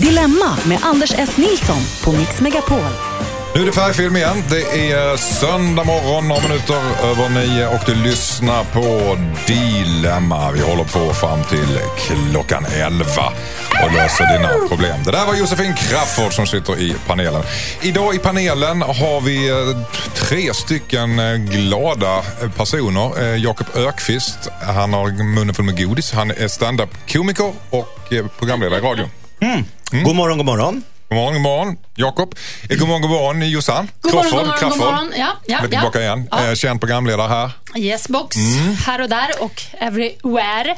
Dilemma med Anders S. Nilsson på Mix Megapol. Nu är det färgfilm igen. Det är söndag morgon, några minuter över nio och du lyssnar på Dilemma. Vi håller på fram till klockan elva och löser dina problem. Det där var Josefin Crafoord som sitter i panelen. Idag i panelen har vi eh, tre stycken eh, glada personer. Eh, Jakob Ökvist, han har munnen full med godis. Han är stand-up-komiker och programledare i radion radio. God morgon, god morgon. God morgon, god morgon. Jakob. Eh, God morgon, god morgon Jossan. God morgon, Crawford, god morgon, god morgon. Ja, ja, Vi är tillbaka ja. igen. Ja. Eh, Känd programledare här. Yesbox, Mm. här och där och everywhere.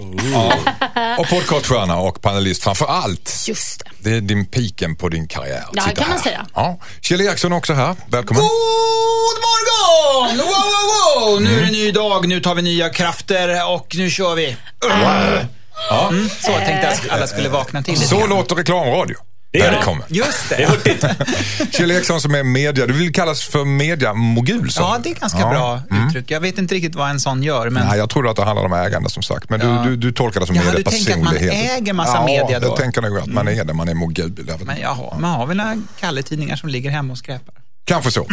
Och podcaststjärna och panelist framför allt. Just det. Det är din piken på din karriär. Ja, Sitta kan man säga. Ja. Kjell Eriksson också här. Välkommen. God morgon! Wow, wow, wow! Nu är det ny dag, nu tar vi nya krafter och nu kör vi. Ja. Så jag tänkte att alla skulle vakna till Så grann. låter reklamradio. Det. Välkommen. Just Det är det. hurtigt. Kjell Eriksson som är media, du vill kallas för mediamogul. Ja, du? det är ganska Ja. bra uttryck. Jag vet inte riktigt vad en sån gör, men... Nej, jag trodde att det handlade om ägande som sagt. Men du, Ja. du, du tolkar det som Jaha, du tänker att man äger massa ja, media då? jag tänker nog att man är det. Man är mogul. Jag Men jaha, man har väl några Kalle-tidningar som ligger hemma och skräpar. Kanske så.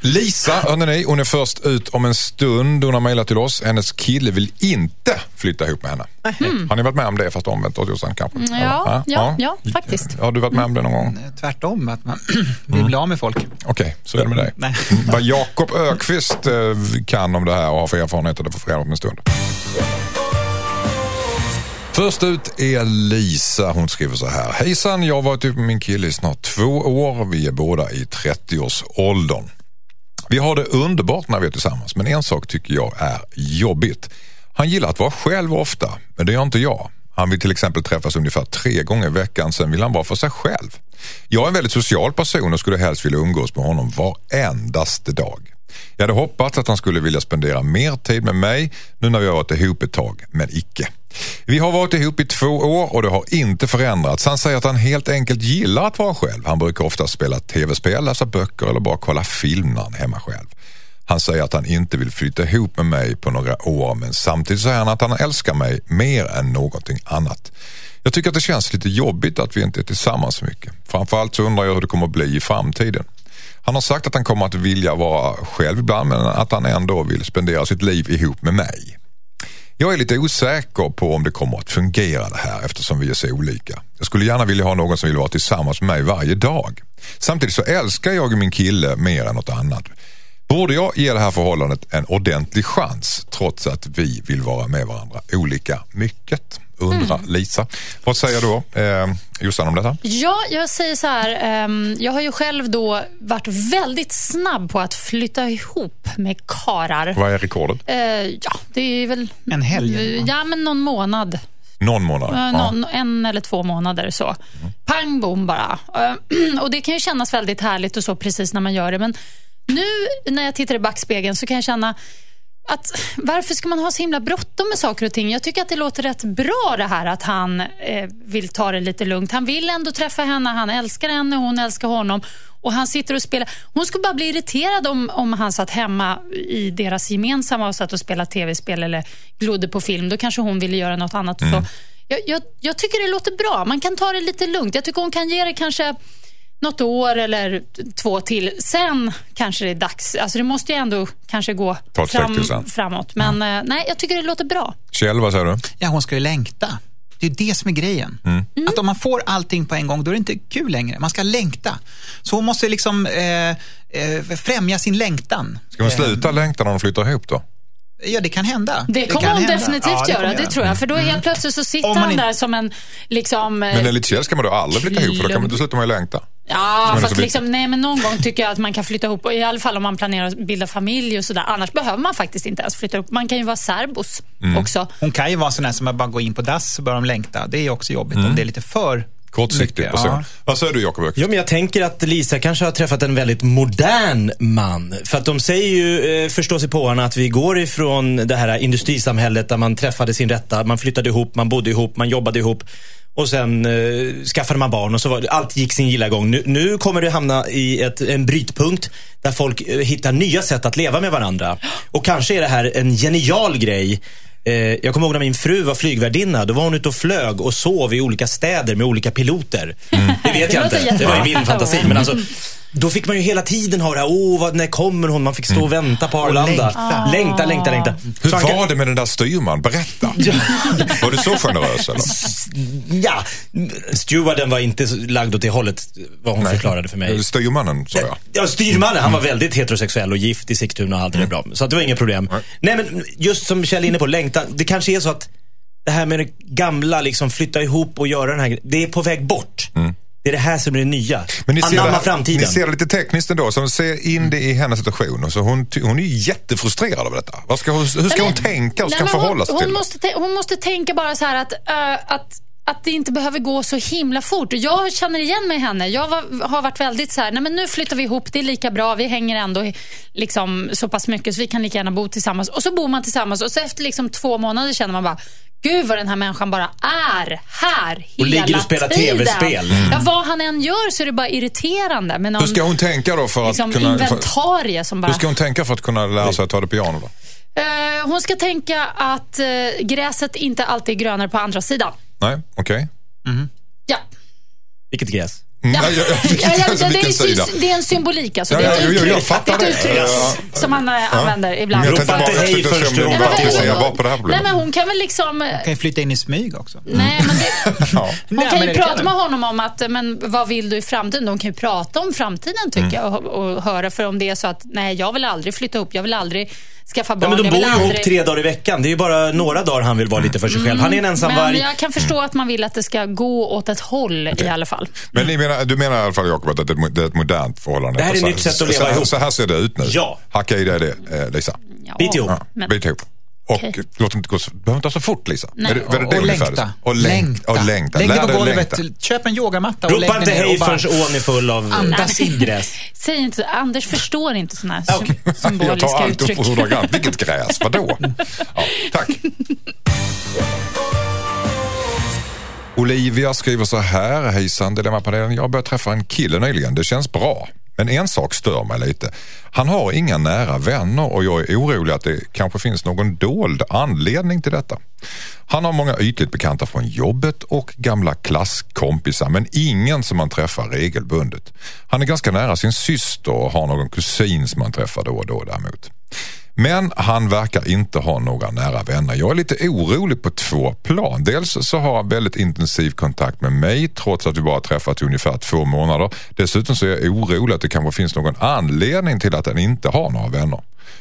Lisa, hörni ni, hon är först ut om en stund. Hon har mejlat till oss. Hennes kille vill inte flytta ihop med henne. Har ni varit med om det fast omvänt åt Jossan kanske? Mm, ja, Eller? ja, ja, faktiskt. Har du varit med om det någon gång? Eh, Tvärtom, att man vill bli av med folk. Okej, så är det med dig. Nej. Vad Jakob Ökvist eh, kan om det här och har för erfarenheter, det får vi reda på om en stund. Först ut är Lisa. Hon skriver så här. Hejsan, jag har varit ihop med min kille i snart två år. Vi är båda i 30-årsåldern. Vi har det underbart när vi är tillsammans, men en sak tycker jag är jobbigt. Han gillar att vara själv ofta, men det gör inte jag. Han vill till exempel träffas ungefär tre gånger i veckan, sen vill han vara för sig själv. Jag är en väldigt social person och skulle helst vilja umgås med honom varendaste dag. Jag hade hoppats att han skulle vilja spendera mer tid med mig nu när vi har varit ihop ett tag, men icke. Vi har varit ihop i två år och det har inte förändrats. Han säger att han helt enkelt gillar att vara själv. Han brukar ofta spela tv-spel, läsa böcker eller bara kolla film när han är hemma själv. Han säger att han inte vill flytta ihop med mig på några år men samtidigt säger han att han älskar mig mer än någonting annat. Jag tycker att det känns lite jobbigt att vi inte är tillsammans så mycket. Framförallt så undrar jag hur det kommer att bli i framtiden. Han har sagt att han kommer att vilja vara själv ibland men att han ändå vill spendera sitt liv ihop med mig. Jag är lite osäker på om det kommer att fungera det här eftersom vi är så olika. Jag skulle gärna vilja ha någon som vill vara tillsammans med mig varje dag. Samtidigt så älskar jag min kille mer än något annat. Borde jag ge det här förhållandet en ordentlig chans trots att vi vill vara med varandra olika mycket? Undrar Lisa. Vad säger du eh, Jossan om detta? Ja, jag säger så här. ehm, jag har ju själv då varit väldigt snabb på att flytta ihop med karar. Vad är rekordet? Eh, ja, det är väl... En helg? Ja, men någon månad. Någon månad? Eh, Ja. Någon, En eller två månader så. Pang bom bara. Eh, Och det kan ju kännas väldigt härligt och så precis när man gör det. Men nu när jag tittar i backspegeln så kan jag känna att varför ska man ha så himla bråttom med saker och ting? Jag tycker att det låter rätt bra det här att han eh, vill ta det lite lugnt. Han vill ändå träffa henne, han älskar henne, hon älskar honom. Och han sitter och spelar. Hon skulle bara bli irriterad om, om han satt hemma i deras gemensamma och satt och spelade tv-spel eller glodde på film. Då kanske hon ville göra något annat. Så jag, jag, jag tycker det låter bra. Man kan ta det lite lugnt. Jag tycker hon kan ge det kanske något år eller två till. Sen kanske det är dags. Alltså det måste ju ändå kanske gå sen. framåt. Men eh, nej, jag tycker det låter bra. Kjell, vad säger du? Ja, hon ska ju längta. Det är det som är grejen. Att om man får allting på en gång, då är det inte kul längre. Man ska längta. Så hon måste liksom eh, eh, främja sin längtan. Ska hon sluta längta när de flyttar ihop då? Ja, det kan hända. Det kommer hon hända. definitivt Ja, det göra, det tror jag. För då helt plötsligt så sitter han inte- där som en... Liksom, eh, Men enligt Kjell ska man då aldrig flytta ihop för då, kan man, då slutar man ju längta. Ja, fast liksom, nej, men någon gång tycker jag att man kan flytta ihop. I alla fall om man planerar att bilda familj och sådär. Annars behöver man faktiskt inte ens flytta ihop. Man kan ju vara särbos Mm. också. Hon kan ju vara sån här som att bara gå in på dass så börjar de längta. Det är också jobbigt om det är lite för Kortsiktig mycket. person. Ja. Vad säger du Jakob? Ja, men jag tänker att Lisa kanske har träffat en väldigt modern man. För att de säger ju, eh, förstås i påarna, att vi går ifrån det här industrisamhället där man träffade sin rätta, man flyttade ihop, man bodde ihop, man jobbade ihop. Och sen eh, skaffade man barn och så var allt gick sin gilla gång. Nu, nu kommer det hamna i ett, en brytpunkt där folk eh, hittar nya sätt att leva med varandra. Och kanske är det här en genial grej Eh, jag kommer ihåg när min fru var flygvärdinna. Då var hon ute och flög och sov i olika städer med olika piloter. Det vet jag inte. Det var ju min fantasi. Men alltså, då fick man ju hela tiden höra, åh, vad, när kommer hon? Man fick stå och vänta på Arlanda. längta. Längta, längta, längta. Hur Så han kan- var det med den där styrman? Berätta. Var du så generös eller? Ja, stewarden var inte så lagd åt det hållet, vad hon förklarade för mig. Styrmannen sa jag. Ja, styrmannen, han var väldigt heterosexuell och gift i Sigtuna och allt det där bra. Så att det var inga problem. Nej, men just som Kjell är inne på, längtan. Det kanske är så att det här med det gamla, liksom flytta ihop och göra den här grejen, det är på väg bort. Det är det här som är det nya. Men ni ser, Anamma det här, framtiden. ni ser det lite tekniskt ändå, så ser in det i hennes situation. Och så hon, hon är ju jättefrustrerad över detta. Vad ska hon, hur ska Nej, hon tänka och nej, ska men förhålla sig hon, till hon det? måste, tä- hon måste tänka bara så här att, eh, att att det inte behöver gå så himla fort. Jag känner igen mig i henne. Jag var, har varit väldigt så här, nej men nu flyttar vi ihop, det är lika bra, vi hänger ändå liksom så pass mycket så vi kan lika gärna bo tillsammans. Och så bor man tillsammans och så efter liksom två månader känner man bara, gud vad den här människan bara är här hela Och ligger och spelar tiden. tv-spel. Ja, vad han än gör så är det bara irriterande. Men Hur ska hon tänka då för att liksom, kunna... För, inventarie som bara... hur ska hon tänka för att kunna lära sig att ta det piano då? Eh, hon ska tänka att eh, gräset inte alltid är grönare på andra sidan. Nej, okej. Ja. Vilket gräs? Mm, Ja. ja, ja, Ja, ja, alltså, det, är, sida? det är en symbolik. Alltså. Ja, det är ja, ett uttryck, jag fattar det ett uttryck som man eh, använder ibland. Men jag Ropa tänkte bara, inte jag hej försökte se om först hon du- var Nej, men hon- applicerbar på det här Nej, men hon kan väl liksom... Kan ju flytta in i smyg också. Nej, men det, hon kan ju prata med hon. honom om att, men vad vill du i framtiden? De kan ju prata om framtiden tycker jag och, och höra. För om det är så att, nej jag vill aldrig flytta ihop, jag vill aldrig skaffa Ja, barn. men de bor ju ihop aldrig... tre dagar i veckan. Det är ju bara några dagar han vill vara lite för sig själv. Han är en ensam Mm, Men varg. jag kan förstå att man vill att det ska gå åt ett håll i alla fall. Men ni menar, du menar i alla fall Jakob att det är ett- modernt förhållande? Det här är ett Så- nytt sätt att leva så, ihop. Så här ser det ut nu? Ja. Hacka i dig det, eh, Lisa. Ja, Bit ihop. Ja, men- Bit ihop. Och Okej. låt inte gå så, behöver inte gå så fort Lisa. Nej. Är det, var det det och längta. Och längta. Och längta. Lägg Lär dig på golvet, köp en yogamatta och Ropa inte hej förrän ån är full av Andas in. gräs. Säg inte, Anders förstår inte sådana sy- symboliska Jag tar allt upp uttryck. på 100 gram. Vilket gräs, vadå? Ja, tack. Olivia skriver så här. Hejsan Dilemmapanelen. Jag började träffa en kille nyligen. Det känns bra. Men en sak stör mig lite. Han har inga nära vänner och jag är orolig att det kanske finns någon dold anledning till detta. Han har många ytligt bekanta från jobbet och gamla klasskompisar men ingen som man träffar regelbundet. Han är ganska nära sin syster och har någon kusin som han träffar då och då däremot. Men han verkar inte ha några nära vänner. Jag är lite orolig på två plan. Dels så har han väldigt intensiv kontakt med mig trots att vi bara träffat i ungefär två månader. Dessutom så är jag orolig att det kanske finns någon anledning till att han inte har några vänner.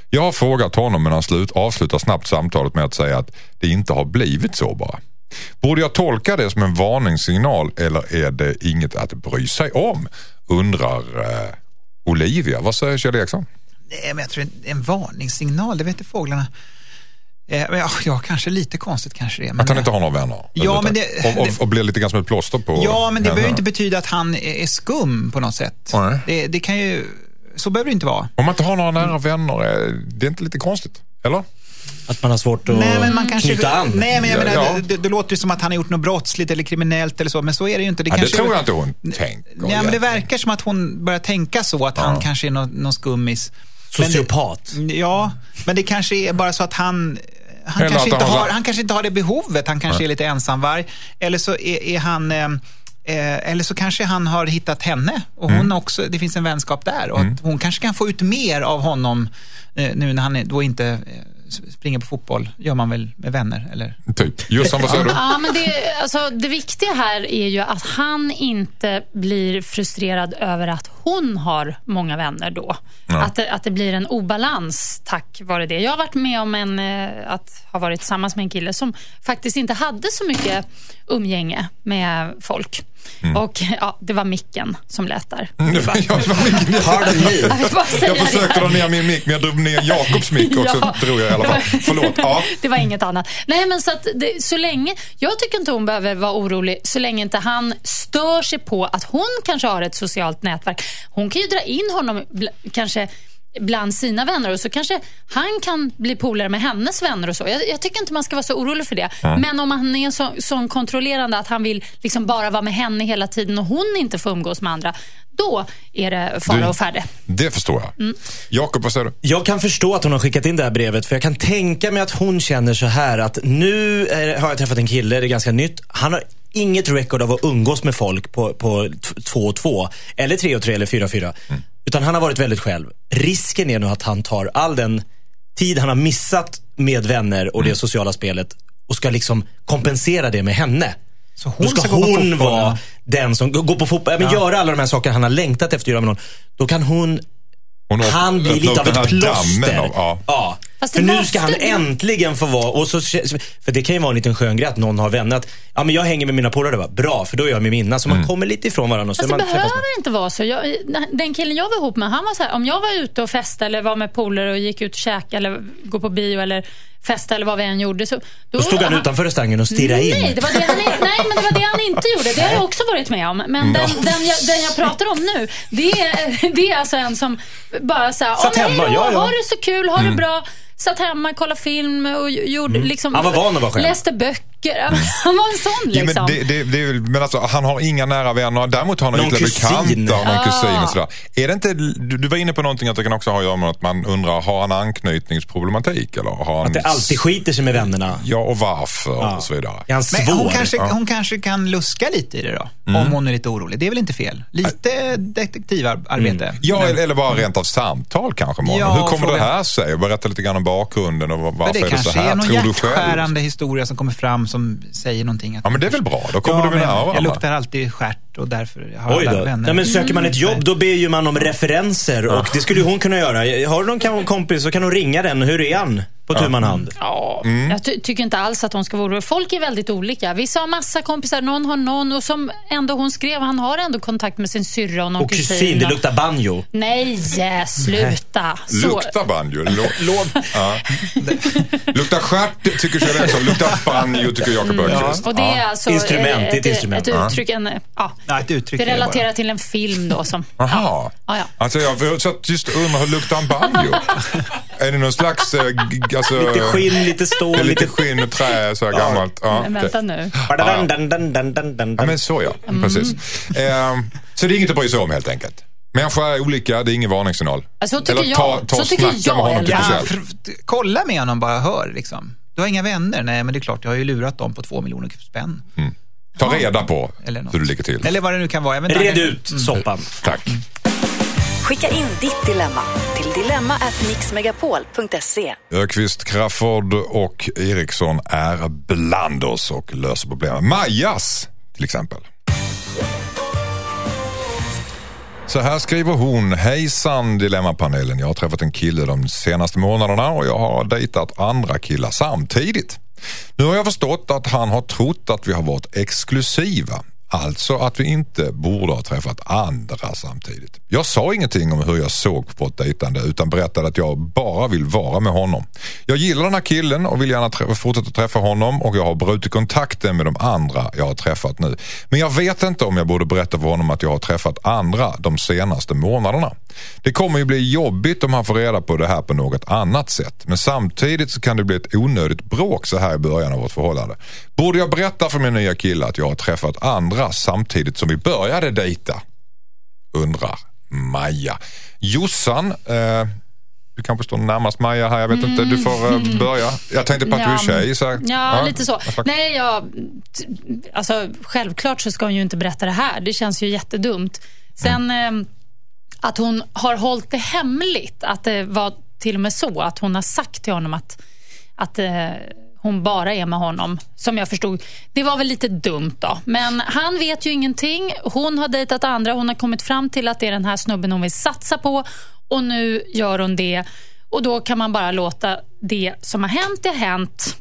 Jag har frågat honom men han slut, avslutar snabbt samtalet med att säga att det inte har blivit så bara. Borde jag tolka det som en varningssignal eller är det inget att bry sig om? Undrar eh, Olivia. Vad säger Kjell Eriksson? Nej, men jag tror en, en varningssignal, det vet inte fåglarna. Eh, ja, ja, kanske lite konstigt kanske det är. Men Att han inte har några vänner? Ja, men det- och, och, och blir lite grann som ett plåster på Ja, men det behöver inte betyda att han är är skum på något sätt. Nej. Det, det kan ju, så behöver det inte vara. Om man inte har några nära vänner, eh, det är inte lite konstigt? Eller? Att man har svårt att Nej, men man kanske, knyta an. Nej, men jag Ja, menar, ja. det, det låter ju som att han har gjort något brottsligt eller kriminellt eller så, men så är det ju inte. Det, Ja, det kanske, tror jag inte hon tänker. Nej, men det verkar som att hon börjar tänka så, att han kanske är någon, någon skummis. Men det- Sociopat. Ja, men det kanske är bara så att han han kanske, inte har, han kanske inte har det behovet, han kanske är lite ensamvarg. Eller så är, är han eh, Eh, eller så kanske han har hittat henne och hon Mm. också, det finns en vänskap där. Och att hon kanske kan få ut mer av honom eh, nu när han är- då inte springer på fotboll. gör man väl med vänner? Eller? Typ. Jossan, vad säger du? Ja, men det, alltså, det viktiga här är ju att han inte blir frustrerad över att hon har många vänner då. Att, det, att det blir en obalans tack vare det. Jag har varit med om en, eh, att ha varit tillsammans med en kille som faktiskt inte hade så mycket umgänge med folk. Och ja, det var micken som lät där. Mm, Det var- jag, försökte dra ner min mick, men jag drog ner Jakobs mick och så Ja. drog jag i alla fall. Förlåt. Ja. Det var inget annat. Nej, men så det, så länge, jag tycker inte hon behöver vara orolig så länge inte han stör sig på att hon kanske har ett socialt nätverk. Hon kan ju dra in honom kanske bland sina vänner och så kanske han kan bli polare med hennes vänner och så. Jag, jag tycker inte man ska vara så orolig för det. Men om han är så, sån kontrollerande att han vill liksom bara vara med henne hela tiden och hon inte får umgås med andra, då är det fara och färde. Det förstår jag. Mm. Jakob, vad säger du? Jag kan förstå att hon har skickat in det här brevet för jag kan tänka mig att hon känner så här att nu är, har jag träffat en kille, det är ganska nytt. Han har inget record av att umgås med folk på, på två och två, eller tre och tre eller fyra och fyra. Utan han har varit väldigt själv. Risken är nu att han tar all den tid han har missat med vänner och det sociala spelet och ska liksom kompensera det med henne. Så hon Då ska, ska hon vara ja. den som går på fotboll, ja. men göra alla de här sakerna han har längtat efter att göra med någon. Då kan hon Hon han blir lite av ett plåster. av- ja. Fast För nu ska han måste- äntligen få vara, och så, för det kan ju vara en liten skön grej att någon har vänner. Att, ja men jag hänger med mina polare, bra, för då är jag med mina. Så Mm. man kommer lite ifrån varandra. Så Fast det med. behöver inte vara så. Jag, den killen jag var ihop med, han var så här, om jag var ute och festade eller var med polare och gick ut och käkade eller gå på bio eller festa eller vad vi än gjorde. Så, Då stod han utanför restaurangen och stirrade in. Nej, det var det han, nej, men det var det han inte gjorde. Det har jag också varit med om. Men Mm. den, den, jag, den jag pratar om nu, det är, det är alltså en som bara så här, Satt "Åh, men hemma, då, ja, ja." ha det så kul, ha det bra. Satt hemma, kollade film och gjorde liksom... Han var van att vara själv. Läste böcker. Han var en sån Ja, liksom. men det, det, det är, väl- men alltså, han har inga nära vänner. Däremot har han Någon bekanta och någon Ah. kusin och sådär. Är det inte, du, du var inne på någonting att det kan också ha att göra med att man undrar, har han anknytningsproblematik? Eller har han, Att det alltid skiter sig med vännerna. Ja, och varför Ja. och så vidare. Är han Men svår? hon kanske, hon kanske kan luska lite i det då, Mm. om hon är lite orolig. Det är väl inte fel? Lite detektivarbete. Mm. Ja, eller, eller bara rent av samtal kanske. Ja, Hur kommer fråga- det här sig? Berätta lite grann om bakgrunden och var- Men varför det är det så kanske här? är någon Tror du själv? hjärtskärande historia som kommer fram som säger någonting. Att Ja, men det är väl bra. Då kommer ja, du men nära Jag luktar alltid och därför har Oj alla då. vänner. Ja, men söker man ett Mm. jobb då ber ju man om referenser och det skulle ju hon kunna göra. Har du någon kompis så kan hon ringa den. Hur är han? På tu man hand. Ja, Mm. Jag ty- tycker inte alls att hon ska vara orolig. Folk är väldigt olika. Vissa har massa kompisar, någon har någon. Och som ändå hon skrev, han har ändå kontakt med sin syrra och någon Och kusin, det och- luktar banjo. Nej, eh, sluta. Så, Luktar banjo. Lo, lov. Ja. Luktar stjärt tycker Kjell Eriksson. Luktar banjo tycker Jakob Öqvist. och det är alltså Instrument, det är ett instrument. Ett uttryck, en, ja. Ja, ett uttryck Det det bara. relaterar till en film då som... Jaha. Ja, ja. Alltså jag så att just undrar hur luktar en banjo? är det någon slags... eh, Alltså, Lite skinn, lite stål, lite lite... skinn och trä, så här gammalt. Ja, Men vänta nu. Dun, Ja, men så ja. Mm. Precis. Ehm, så det är inget att bry sig om helt enkelt. Människa är olika, det är ingen varningssignal. Ja, så tycker Eller jag. ta, ta Så och tycker jag med honom. Ja, för, kolla med honom bara, hör liksom. Du har inga vänner? Nej, men det är klart, jag har ju lurat dem på två miljoner spänn. Ta reda på Eller något. hur det ligger till. Eller vad det nu kan vara. Jag vet inte. Red ut soppan. Tack. Skicka in ditt dilemma till dilemma@mixmegapol.se. Ökvist, Crafoord och Eriksson är bland oss och löser problemen. Majas till exempel. Så här skriver hon. Hejsan Dilemmapanelen. Jag har träffat en kille de senaste månaderna och jag har dejtat andra killar samtidigt. Nu har jag förstått att han har trott att vi har varit exklusiva. Alltså att vi inte borde ha träffat andra samtidigt. Jag sa ingenting om hur jag såg på ett dejtande utan berättade att jag bara vill vara med honom. Jag gillar den här killen och vill gärna trä- fortsätta träffa honom och jag har brutit kontakten med de andra jag har träffat nu. Men jag vet inte om jag borde berätta för honom att jag har träffat andra de senaste månaderna. Det kommer ju bli jobbigt om han får reda på det här på något annat sätt. Men samtidigt så kan det bli ett onödigt bråk så här i början av vårt förhållande. Borde jag berätta för min nya kille att jag har träffat andra samtidigt som vi började dejta? Undrar Maja. Jossan, eh, du kanske står närmast Maja här, jag vet inte. Du får eh, börja. Jag tänkte på att du är tjej. Så här. Ja, lite så. Nej, jag, alltså, självklart så ska hon ju inte berätta det här. Det känns ju jättedumt. Sen Mm. eh, att hon har hållit det hemligt. Att det var till och med så att hon har sagt till honom att, att eh, hon bara är med honom. Som jag förstod. Det var väl lite dumt då. Men han vet ju ingenting. Hon har dejtat andra. Hon har kommit fram till att det är den här snubben hon vill satsa på. Och nu gör hon det. Och då kan man bara låta det som har hänt, det har hänt.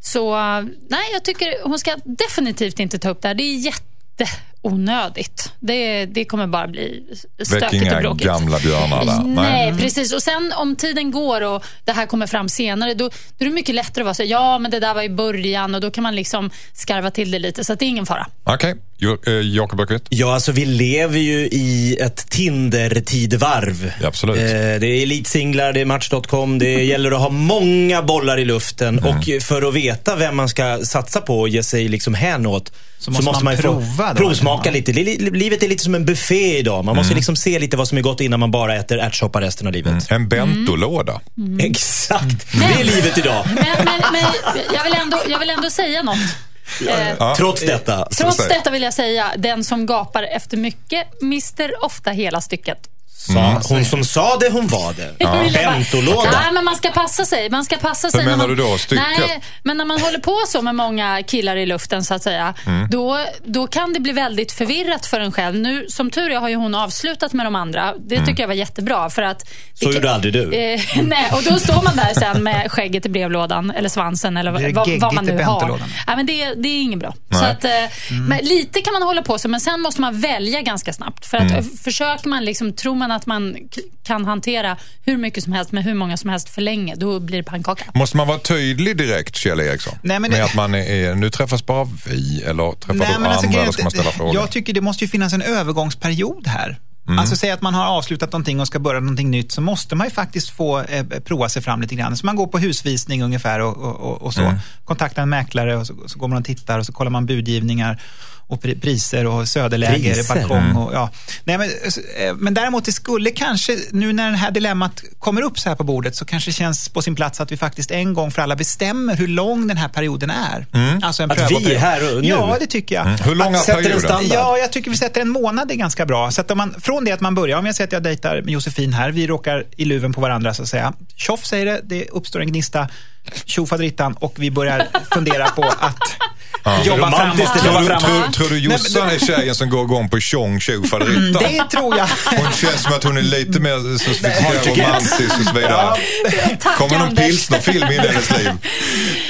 Så eh, nej, jag tycker hon ska definitivt inte ta upp det här. Det är jätte onödigt. Det, det kommer bara bli stökigt och bråkigt. gamla björnar där. Nej, precis. Och sen om tiden går och det här kommer fram senare, då, då är det mycket lättare att vara så ja men det där var i början och då kan man liksom skarva till det lite. Så att det är ingen fara. Okej, Jo- eh, Jakob Öqvist? Ja, alltså vi lever ju i ett Tinder-tidvarv. Ja, absolut. Eh, det är elitsinglar, det är Match.com. Det gäller att ha många bollar i luften. Mm. Och för att veta vem man ska satsa på och ge sig liksom hän åt Så måste man ju prova då, eller? lite. Li- Livet är lite som en buffé idag. Man Mm. måste liksom se lite vad som är gott innan man bara äter ärtsoppa resten av livet. En bentolåda. Exakt, det är livet idag. Men, men, men jag, vill ändå, jag vill ändå säga något. Eh, Ja. Trots detta. Trots detta vill jag säga, den som gapar efter mycket mister ofta hela stycket. Sa, hon som sa det, hon var det. Bara- Bentolåda. Nej, men man ska passa sig. Man ska passa sig menar när man, du då? Stycket? Nej, men när man håller på så med många killar i luften så att säga, Mm. då, då kan det bli väldigt förvirrat för en själv. Nu, som tur är har ju hon avslutat med de andra. Det Mm. tycker jag var jättebra. För att Så gjorde aldrig du. Eh, nej, och då står man där sen med skägget i brevlådan eller svansen eller vad, vad man nu har. Nej, men det, det är inget bra. Nej. Så att, eh, men lite kan man hålla på så, men sen måste man välja ganska snabbt. För att Mm. försöker man, liksom, tror man att man k- kan hantera hur mycket som helst med hur många som helst för länge, då blir det pannkaka. Måste man vara tydlig direkt, Kjell Eriksson? Nej, men Med det- att man är, nu träffas bara vi eller träffar Nej, du alltså, andra grejen- eller ska man ställa frågor? Jag tycker det måste ju finnas en övergångsperiod här. Mm. Alltså säg att man har avslutat någonting och ska börja någonting nytt så måste man ju faktiskt få eh, prova sig fram lite grann. Så man går på husvisning ungefär och, och, och, och så. Mm. Kontaktar en mäklare och så, så går man och tittar och så kollar man budgivningar och pri- priser och söderläge, Priser? balkong Mm. och ja. Nej, men, eh, men däremot det skulle kanske, nu när det här dilemmat kommer upp så här på bordet så kanske det känns på sin plats att vi faktiskt en gång för alla bestämmer hur lång den här perioden är. Alltså en Att vi prövoperiod. här och nu? Ja, det tycker jag. Hur lång är Sätter en perioden? standard. Ja, jag tycker vi sätter en månad är ganska bra. Så att man, från det att man börjar, om jag säger att jag dejtar med Josefin här, vi råkar i luven på varandra så att säga. Tjoff säger det, det uppstår en gnista, tjofaderittan och vi börjar fundera på att jobba Romantiskt framåt. det Jobba Tror du, framåt. tror, tror du Jossan är tjejen som går igång på tjong tjo faderittan? Det tror jag. Hon känns som att hon är lite mer sofistikerad, romantisk och så vidare. Tack, Kommer någon pilsnerfilm in i hennes liv?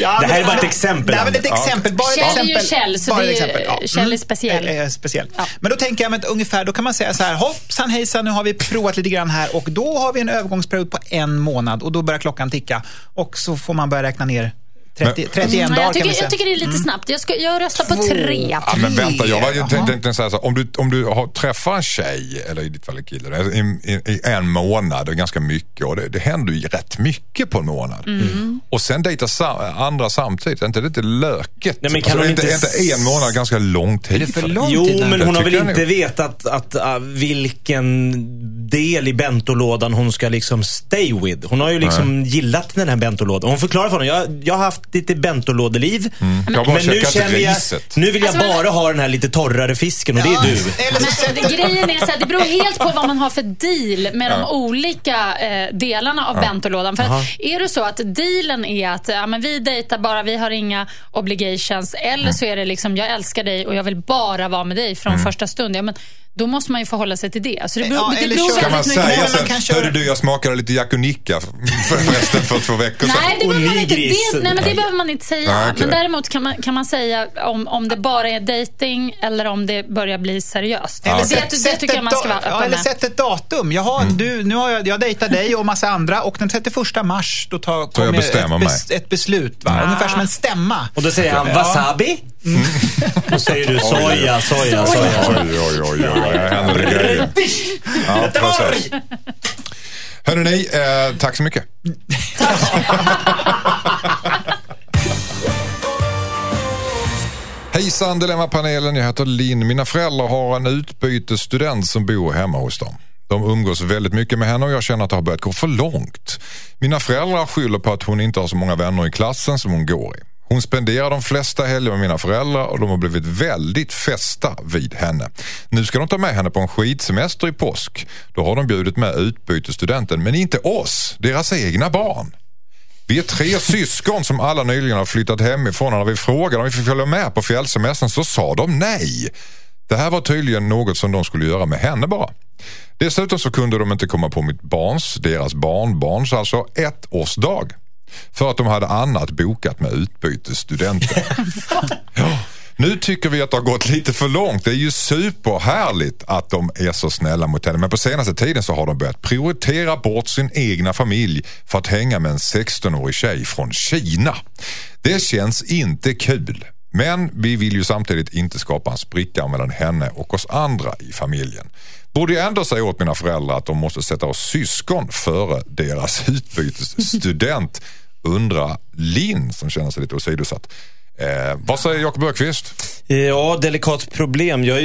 Ja, Det här men- är bara ett exempel, Nej, men ett Anders. exempel. Bara ett Kjell är ju exempel. Kjell, så Bara det ett är- exempel. Ja. Kjell är speciell. Speciell. Ja. Men då tänker jag att ungefär, då kan man säga så här, hoppsan hejsan, nu har vi provat lite grann här och då har vi en övergångsperiod på en månad och då börjar klockan ticka och så får man börja räkna ner 30, 31 Mm, dagar jag, kan tycker, vi säga. jag tycker det är lite snabbt. Jag, ska, jag röstar på tre. Ja, men vänta, jag var tänkt- tänkte säga så här, om du, om du har, träffar en tjej, eller i ditt fall en kille, i, i, i en månad, är ganska mycket och det, det händer ju rätt mycket på en månad. Mm. Och sen dejta sa, andra samtidigt, är inte det lite löket? Nej, men kan hon inte, inte inte en månad ganska lång tid? Är det för för- lång Jo, tid? men Jag hon har väl tycker inte jag vetat att, att, uh, vilken del i bentolådan hon ska liksom stay with. Hon har ju liksom gillat den här bentolådan. Hon förklarar för honom, jag, jag har haft lite bentolådeliv. Jag har bara Men nu känner jag, nu vill jag Alltså, men- bara ha den här lite torrare fisken och det är du. Men grejen är så här, det beror helt på vad man har för deal med de olika eh, delarna av bentolådan. För att är det så att dealen är att ja, men vi dejtar bara, vi har inga obligations. Eller så är det liksom, jag älskar dig och jag vill bara vara med dig från första stund. Ja, men då måste man ju förhålla sig till det. Så det beror, Ja, det eller beror Kan man väldigt mycket säga sen, hörru du jag smakade lite Nicka för- förresten för två veckor sedan. Nej, det behöver man inte, det, nej, men det behöver man inte säga. Nej, okej. Men däremot kan man, kan man säga om, om det bara är dating eller om det börjar bli seriöst. Eller det, sätt- det, sätt tycker jag ett man ska vara ja, öppen Eller med. sätt ett datum. Jaha, Mm. du, nu har jag, jag dejtar dig och massa andra och den 31 mars då tar, kommer ett, bes, ett beslut. Va? Ungefär som en stämma. Och då säger han wasabi. Då säger du soja, soja, soja. Oj, oj, oj, oj, här händer det grejer. Ja, precis. Hörrni, eh, tack så mycket. Hejsan Dilemmapanelen, jag heter Linn. Mina föräldrar har en utbytesstudent som bor hemma hos dem. De umgås väldigt mycket med henne och jag känner att det har börjat gå för långt. Mina föräldrar skyller på att hon inte har så många vänner i klassen som hon går i. Hon spenderar de flesta helger med mina föräldrar och de har blivit väldigt fästa vid henne. Nu ska de ta med henne på en skidsemester i påsk. Då har de bjudit med utbytesstudenten, men inte oss, deras egna barn. Vi är tre syskon som alla nyligen har flyttat hemifrån och när vi frågade om vi fick följa med på fjällsemestern så sa de nej. Det här var tydligen något som de skulle göra med henne bara. Dessutom så kunde de inte komma på mitt barns, deras barnbarns, alltså ettårsdag. För att de hade annat bokat med utbytesstudenten. ja. Nu tycker vi att det har gått lite för långt. Det är ju superhärligt att de är så snälla mot henne. Men på senaste tiden så har de börjat prioritera bort sin egna familj för att hänga med en 16-årig tjej från Kina. Det känns inte kul. Men vi vill ju samtidigt inte skapa en spricka mellan henne och oss andra i familjen. Borde jag ändå säga åt mina föräldrar att de måste sätta oss syskon före deras utbytesstudent, undrar Linn som känner sig lite åsidosatt. Eh, vad säger Jakob Ökvist? Ja, delikat problem. Jag,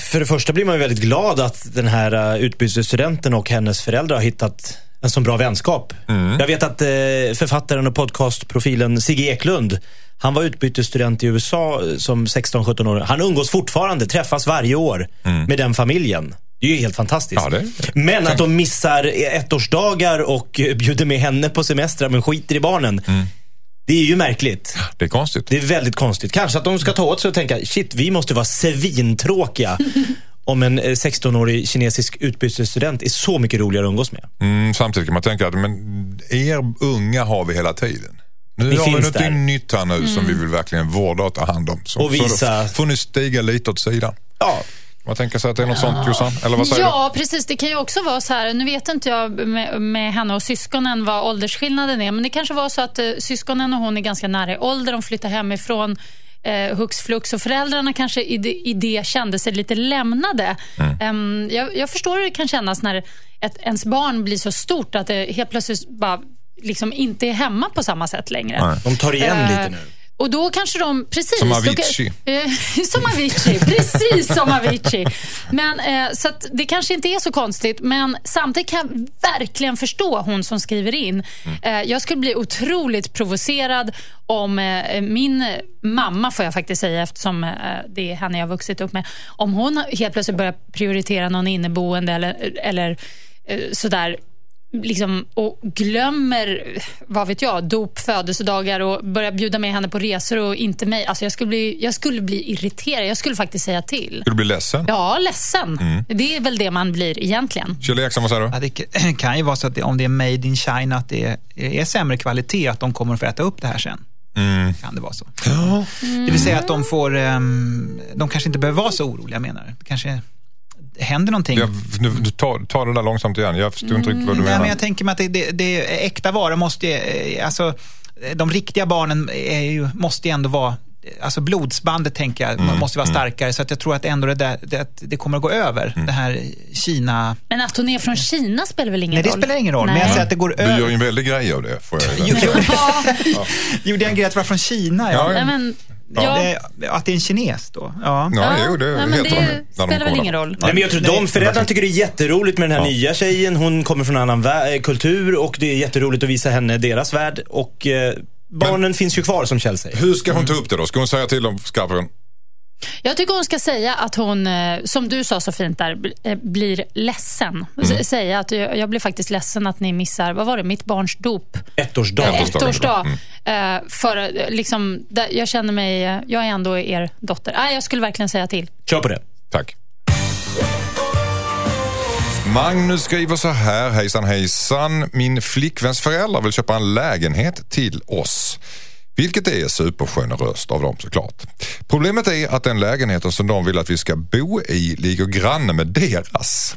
för det första blir man ju väldigt glad att den här uh, utbytesstudenten och hennes föräldrar har hittat en så bra vänskap. Mm. Jag vet att eh, författaren och podcastprofilen Sigge Eklund, han var utbytesstudent i USA som 16-17 år. Han umgås fortfarande, träffas varje år med den familjen. Det är ju helt fantastiskt. Mm. Ja, Men att de missar ettårsdagar och eh, bjuder med henne på semestrar men skiter i barnen. Mm. Det är ju märkligt. Det är konstigt. Det är väldigt konstigt. Kanske att de ska ta åt sig och tänka, shit, vi måste vara svintråkiga om en eh, 16-årig kinesisk utbytesstudent är så mycket roligare att umgås med. Mm, samtidigt kan man tänka att men, er unga har vi hela tiden. Nu har vi något där. nytt här nu som vi vill verkligen vårda och ta hand om. Så, Och visa- Så får ni stiga lite åt sidan. Ja, Man tänker sig att det är något sånt Jossan? Eller vad säger Ja, precis. Det kan ju också vara så här, nu vet inte jag med, med henne och syskonen vad åldersskillnaden är, men det kanske var så att eh, syskonen och hon är ganska nära i ålder, de flyttar hemifrån eh, hux flux och föräldrarna kanske i det, i det kände sig lite lämnade. Em, jag, jag förstår hur det kan kännas när ett, ens barn blir så stort att det helt plötsligt bara liksom inte är hemma på samma sätt längre. Nej. de tar igen Eh, lite nu. Och då kanske de, precis. Som då Avicii. Eh, som Avicii, precis som Avicii. Men, eh, så det kanske inte är så konstigt, men samtidigt kan jag verkligen förstå hon som skriver in. Eh, jag skulle bli otroligt provocerad om eh, min mamma, får jag faktiskt säga eftersom eh, det är henne jag har vuxit upp med, om hon helt plötsligt börjar prioritera någon inneboende eller, eller eh, sådär liksom, och glömmer, vad vet jag, dop, födelsedagar och börjar bjuda med henne på resor och inte mig. Alltså jag, skulle bli, jag skulle bli irriterad. Jag skulle faktiskt säga till. Skulle du bli ledsen? Ja, ledsen. Det är väl det man blir egentligen. Kjell Eriksson, vad säger du? Ja, det kan ju vara så att det, om det är made in China att det är sämre kvalitet, att de kommer att få äta upp det här sen. Mm. Kan det vara så? Det vill säga att de får, ehm, de kanske inte behöver vara så oroliga menar du? Det kanske händer någonting. Jag, nu, du tar, tar det där långsamt igen. Jag förstår inte riktigt vad du Nej, menar. men jag tänker mig att det, det, det äkta varor måste, ju, eh, alltså de riktiga barnen är ju, måste ju ändå vara Alltså blodsbandet tänker jag Mm, måste vara starkare så att jag tror att ändå det, där, det, att det kommer att gå över. Mm. Det här Kina... Men att hon är från Kina spelar väl ingen Nej, det roll? spelar ingen roll. Men Nej. jag säger att det går Du gör ju över. en väldig grej av det. Får jag Jo, jo, Gjorde jag en grej att vara från Kina? Ja. Ja, Nej, men. Ja. Det, att det är en kines då? Ja. Ja, jo, det Nej, men det när de spelar väl ingen roll. Nej, men jag tror Nej, de föräldrarna tycker det är jätteroligt med den här nya tjejen. Hon kommer från en annan eh, kultur och det är jätteroligt att visa henne deras värld. Och eh, barnen finns ju kvar som Kjell säger. Hur ska hon ta upp det då? Ska hon säga till dem, Skarpen? Jag tycker hon ska säga att hon, eh, som du sa så fint där, eh, blir ledsen. Mm. Säga att jag blir faktiskt ledsen att ni missar, vad var det, mitt barns dop? Ettårsdag. Ettårsdag. Ettårsdag. Mm. Eh, För eh, liksom, jag känner mig, eh, jag är ändå er dotter. Nej, jag skulle verkligen säga till. Kör på det. Tack. Magnus skriver så här, hejsan hejsan. Min flickväns föräldrar vill köpa en lägenhet till oss. Vilket är supergeneröst av dem såklart. Problemet är att den lägenheten som de vill att vi ska bo i ligger granne med deras.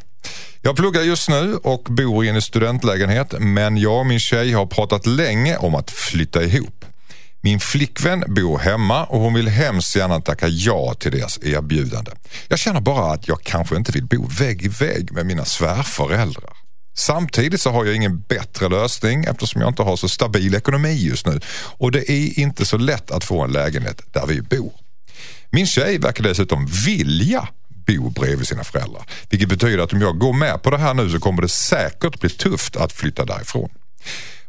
Jag pluggar just nu och bor i en studentlägenhet men jag och min tjej har pratat länge om att flytta ihop. Min flickvän bor hemma och hon vill hemskt gärna tacka ja till deras erbjudande. Jag känner bara att jag kanske inte vill bo vägg i vägg med mina svärföräldrar. Samtidigt så har jag ingen bättre lösning eftersom jag inte har så stabil ekonomi just nu och det är inte så lätt att få en lägenhet där vi bor. Min tjej verkar dessutom vilja bo bredvid sina föräldrar. Vilket betyder att om jag går med på det här nu så kommer det säkert bli tufft att flytta därifrån.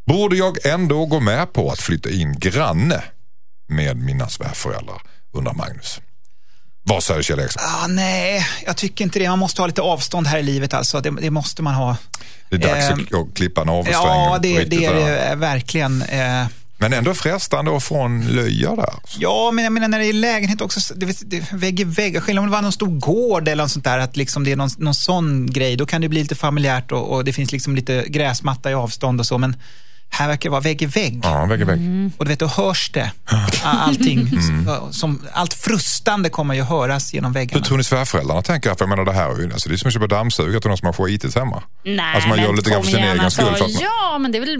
Borde jag ändå gå med på att flytta in granne med mina svärföräldrar? Undrar Magnus. Vad säger Kjell Eriksson? Ah, nej, jag tycker inte det. Man måste ha lite avstånd här i livet alltså. Det, det måste man ha. Det är dags Ehm, att att klippa navelsträngen. Ja, det, det är det verkligen. Eh, Men ändå frestande att få en löja där. Ja, men jag menar när det är lägenhet också, så- det, det, vägg i vägg. Skillnad om det var någon stor gård eller något sånt där, att liksom det är någon, någon sån grej, då kan det bli lite familjärt och, och det finns liksom lite gräsmatta i avstånd och så. Men här verkar det vara vägg i vägg. Ja, vägg i vägg. Mm. Och du vet, då hörs det. Allting, som, allt frustande kommer ju höras genom Hur väggarna. tror ni svärföräldrarna tänker? För jag menar det här är ju alltså, det är som att köpa dammsugare till någon som har skitit hemma. Nej, Alltså man gör men lite grann för sin egen skull. alltså. Ja, men det är väl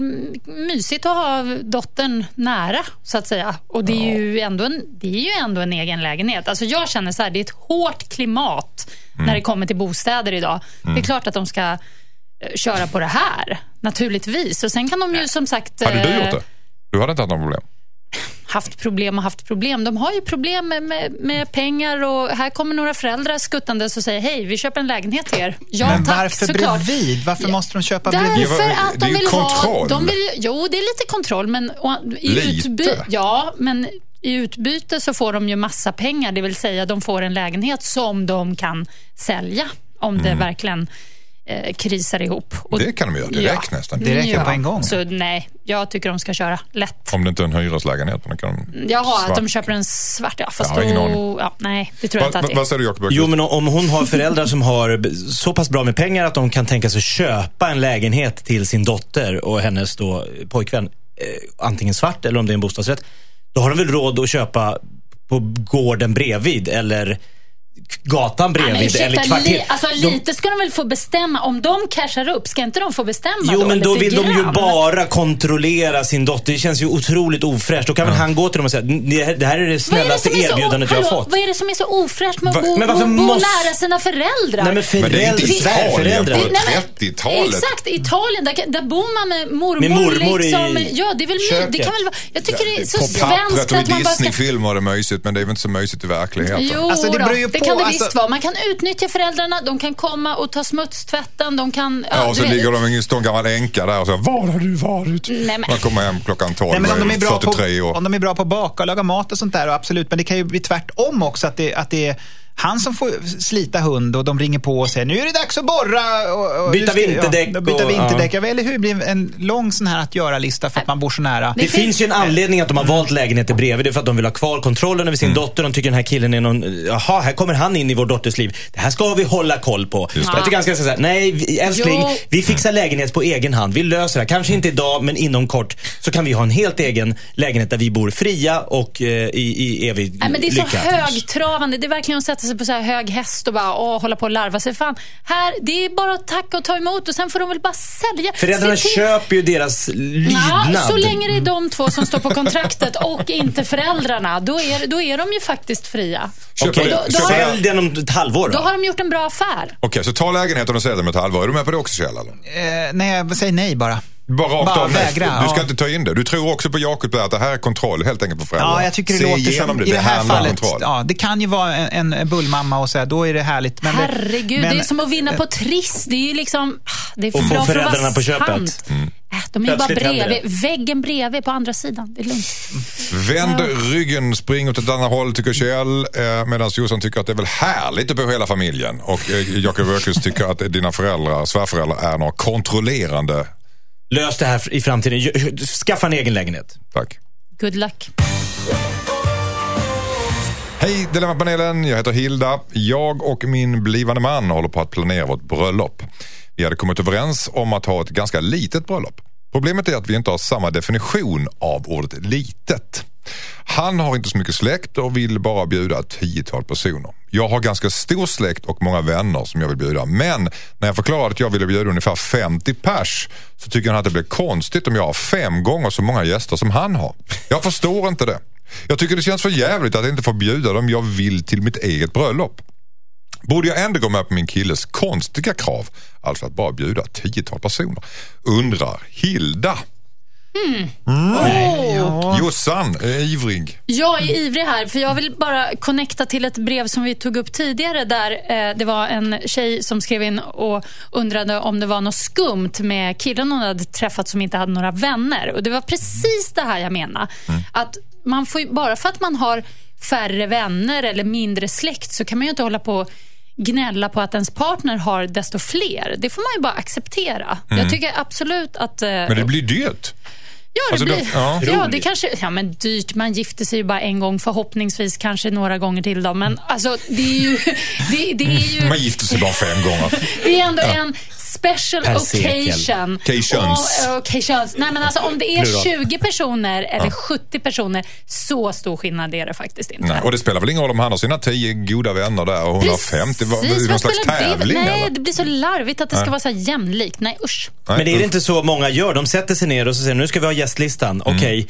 mysigt att ha dottern nära, så att säga. Och det är, ju ändå en, det är ju ändå en egen lägenhet. Alltså jag känner så här, det är ett hårt klimat Mm. när det kommer till bostäder idag. Det är klart att de ska köra på det här, naturligtvis. Och sen kan de ju som sagt... hade du eh, gjort det? Du hade inte haft några problem? haft problem och haft problem. De har ju problem med, med, med pengar och här kommer några föräldrar skuttandes och säger hej, vi köper en lägenhet till er. Ja, Men tack, varför såklart. bredvid? Varför Ja, måste de köpa Därför bredvid? Det är- att de vill kontroll. ha... De vill, jo, det är lite kontroll, men och, i Lite? Ja, men i utbyte så får de ju massa pengar. Det vill säga, de får en lägenhet som de kan sälja om det verkligen eh, krisar ihop. Och-. Det kan de göra direkt nästan. Direkt på en gång. Så nej, jag tycker de ska köra lätt. Om det inte är en hyreslägenhet. Men det kan de Jaha, att svart. de köper en svart. Ja, fast Jag har ingen aning. Ja, nej, det tror jag Va, inte att va, det är. vad säger du Jakob? Jo, men om hon har föräldrar som har så pass bra med pengar att de kan tänka sig köpa en lägenhet till sin dotter och hennes då pojkvän, eh, antingen svart eller om det är en bostadsrätt. Då har de väl råd att köpa på gården bredvid eller gatan Ja, bredvid ursäkta, eller kvarter. li, alltså, De- lite ska de väl få bestämma. Om de cashar upp, ska inte de få bestämma Jo, då? men då vill de ju bara kontrollera sin dotter. Det känns ju otroligt ofräscht. Då kan väl han gå till dem och säga, "Det- det här är det Vad är det snällaste är så- erbjudandet jag har hallå, fått. Vad är det som är så ofräscht med Va- att bo, men varför bo, bo måste- nära sina föräldrar? Nej, men Men det är inte föräldrar, Italien på Nej, men- 30-talet. Exakt, i Italien, där, där bor man med mormor. Med mormor i liksom, ja, det, är väl, my- det köket. kan väl vara, jag tycker det är så På pappret svenskt och i att man bara ska... Disney-filmer är det mysigt men det är väl inte så mysigt i verkligheten. Jo, Alltså, det beror ju på, kan det alltså- visst vara. Man kan utnyttja föräldrarna, de kan komma och ta smutstvätten, de kan... Ja, och så vet- ligger de en stor gammal änka där och säger Var har du varit? Nej, men- Man kommer hem klockan 12 Nej, men om, de är bra 43 på, år. om de är bra på att baka och laga mat och sånt där, och absolut. Men det kan ju bli tvärtom också. Att det, att det är han som får slita hund och de ringer på och säger nu är det dags att borra. Och, och Byta vinterdäck Ja, byta och- vinterdäck. Ja. Eller hur? Det blir en lång sån här att göra-lista för att man bor så nära. Det finns ju en anledning att de har valt lägenheter bredvid. Det är för att de vill ha kvar kontrollen över sin Mm. dotter. De tycker den här killen är någon, jaha, här kommer han in i vår dotters liv. Det här ska vi hålla koll på. Jag tycker han ska säga nej vi- älskling, Jo. vi fixar lägenhet på egen hand. Vi löser det. här. Kanske inte idag, men inom kort så kan vi ha en helt egen lägenhet där vi bor fria och eh, i, i evig Nej, men det är så lycka. högtravande. Det är verkligen att sätta sig på så här hög häst och bara åh, hålla på och larva sig. Fan, här, det är bara att tacka och ta emot och sen får de väl bara sälja. Föräldrarna till- köper ju deras lydnad. Ja, så länge det är de två som står på kontraktet och inte föräldrarna, då är, då är de ju faktiskt fria. Det- då- då Sälj den om ett halvår Då då. har de gjort en bra affär. Okej, så ta lägenheten och sälj den med ett halvår. Är du med på det också Kjell? Eh, nej, jag säger nej bara. Bara rakt Bara av vägra, Du ska ja. inte ta in det. Du tror också på Jakob att det här är kontroll helt enkelt på föräldrarna. Ja, jag tycker det Se låter igenom som, det. i det här fallet, kontroll. ja, det kan ju vara en, en bullmamma och här, då är det härligt. Men det- Herregud, men- det är som att vinna på Triss. Det är ju liksom... ah, Det är för Och bra för att föräldrarna vara på köpet. sant. Äh, De är ju bara bredvid. Väggen bredvid på andra sidan. Det är lugnt. Vänd ryggen, spring åt ett annat håll tycker Kjell. Eh, Medan Jossan tycker att det är väl härligt att bo hela familjen. Och eh, Jakob Öqvist tycker att dina föräldrar, svärföräldrar är några kontrollerande. Lös det här i framtiden. Skaffa en egen lägenhet. Tack. Good luck. Hej Dilemmapanelen, jag heter Hilda. Jag och min blivande man håller på att planera vårt bröllop. Vi hade kommit överens om att ha ett ganska litet bröllop. Problemet är att vi inte har samma definition av ordet litet. Han har inte så mycket släkt och vill bara bjuda ett tiotal personer. Jag har ganska stor släkt och många vänner som jag vill bjuda. Men när jag förklarade att jag ville bjuda ungefär 50 pers så tycker han att det blir konstigt om jag har fem gånger så många gäster som han har. Jag förstår inte det. Jag tycker det känns för jävligt att jag inte får bjuda dem jag vill till mitt eget bröllop. Borde jag ändå gå med på min killes konstiga krav, alltså att bara bjuda ett tiotal personer? Undrar Hilda. Åh. Jossan är ivrig. Jag är ivrig här, för jag vill bara connecta till ett brev som vi tog upp tidigare där eh, det var en tjej som skrev in och undrade om det var något skumt med killen hon hade träffat som inte hade några vänner. Och Det var precis det här jag menade. Att man får, bara för att man har färre vänner eller mindre släkt så kan man ju inte hålla på gnälla på att ens partner har desto fler. Det får man ju bara acceptera. Jag tycker absolut att... eh, Men det blir dyrt. Ja, det Alltså, blir... det- ja. ja. det kanske... Ja, men dyrt. Man gifter sig ju bara en gång, förhoppningsvis kanske några gånger till. Då. Men alltså, det är ju... Det, det är ju Man gifter sig bara fem gånger. det är ändå en special Per occasion. Occasions. Och, occasions. Nej, men alltså, om det är Plural. 20 personer eller 70 personer, så stor skillnad är det faktiskt inte. Nej, och det spelar väl ingen roll om han har sina tio goda vänner där och hon har 50. Vad- Precis, Någon vad slags spelar det- tävling Nej, eller? det blir så larvigt att det ska vara så här jämlikt. Nej, usch. Nej, Men är det inte så många gör? De sätter sig ner och så säger nu ska vi ha gästlistan. Okej, Är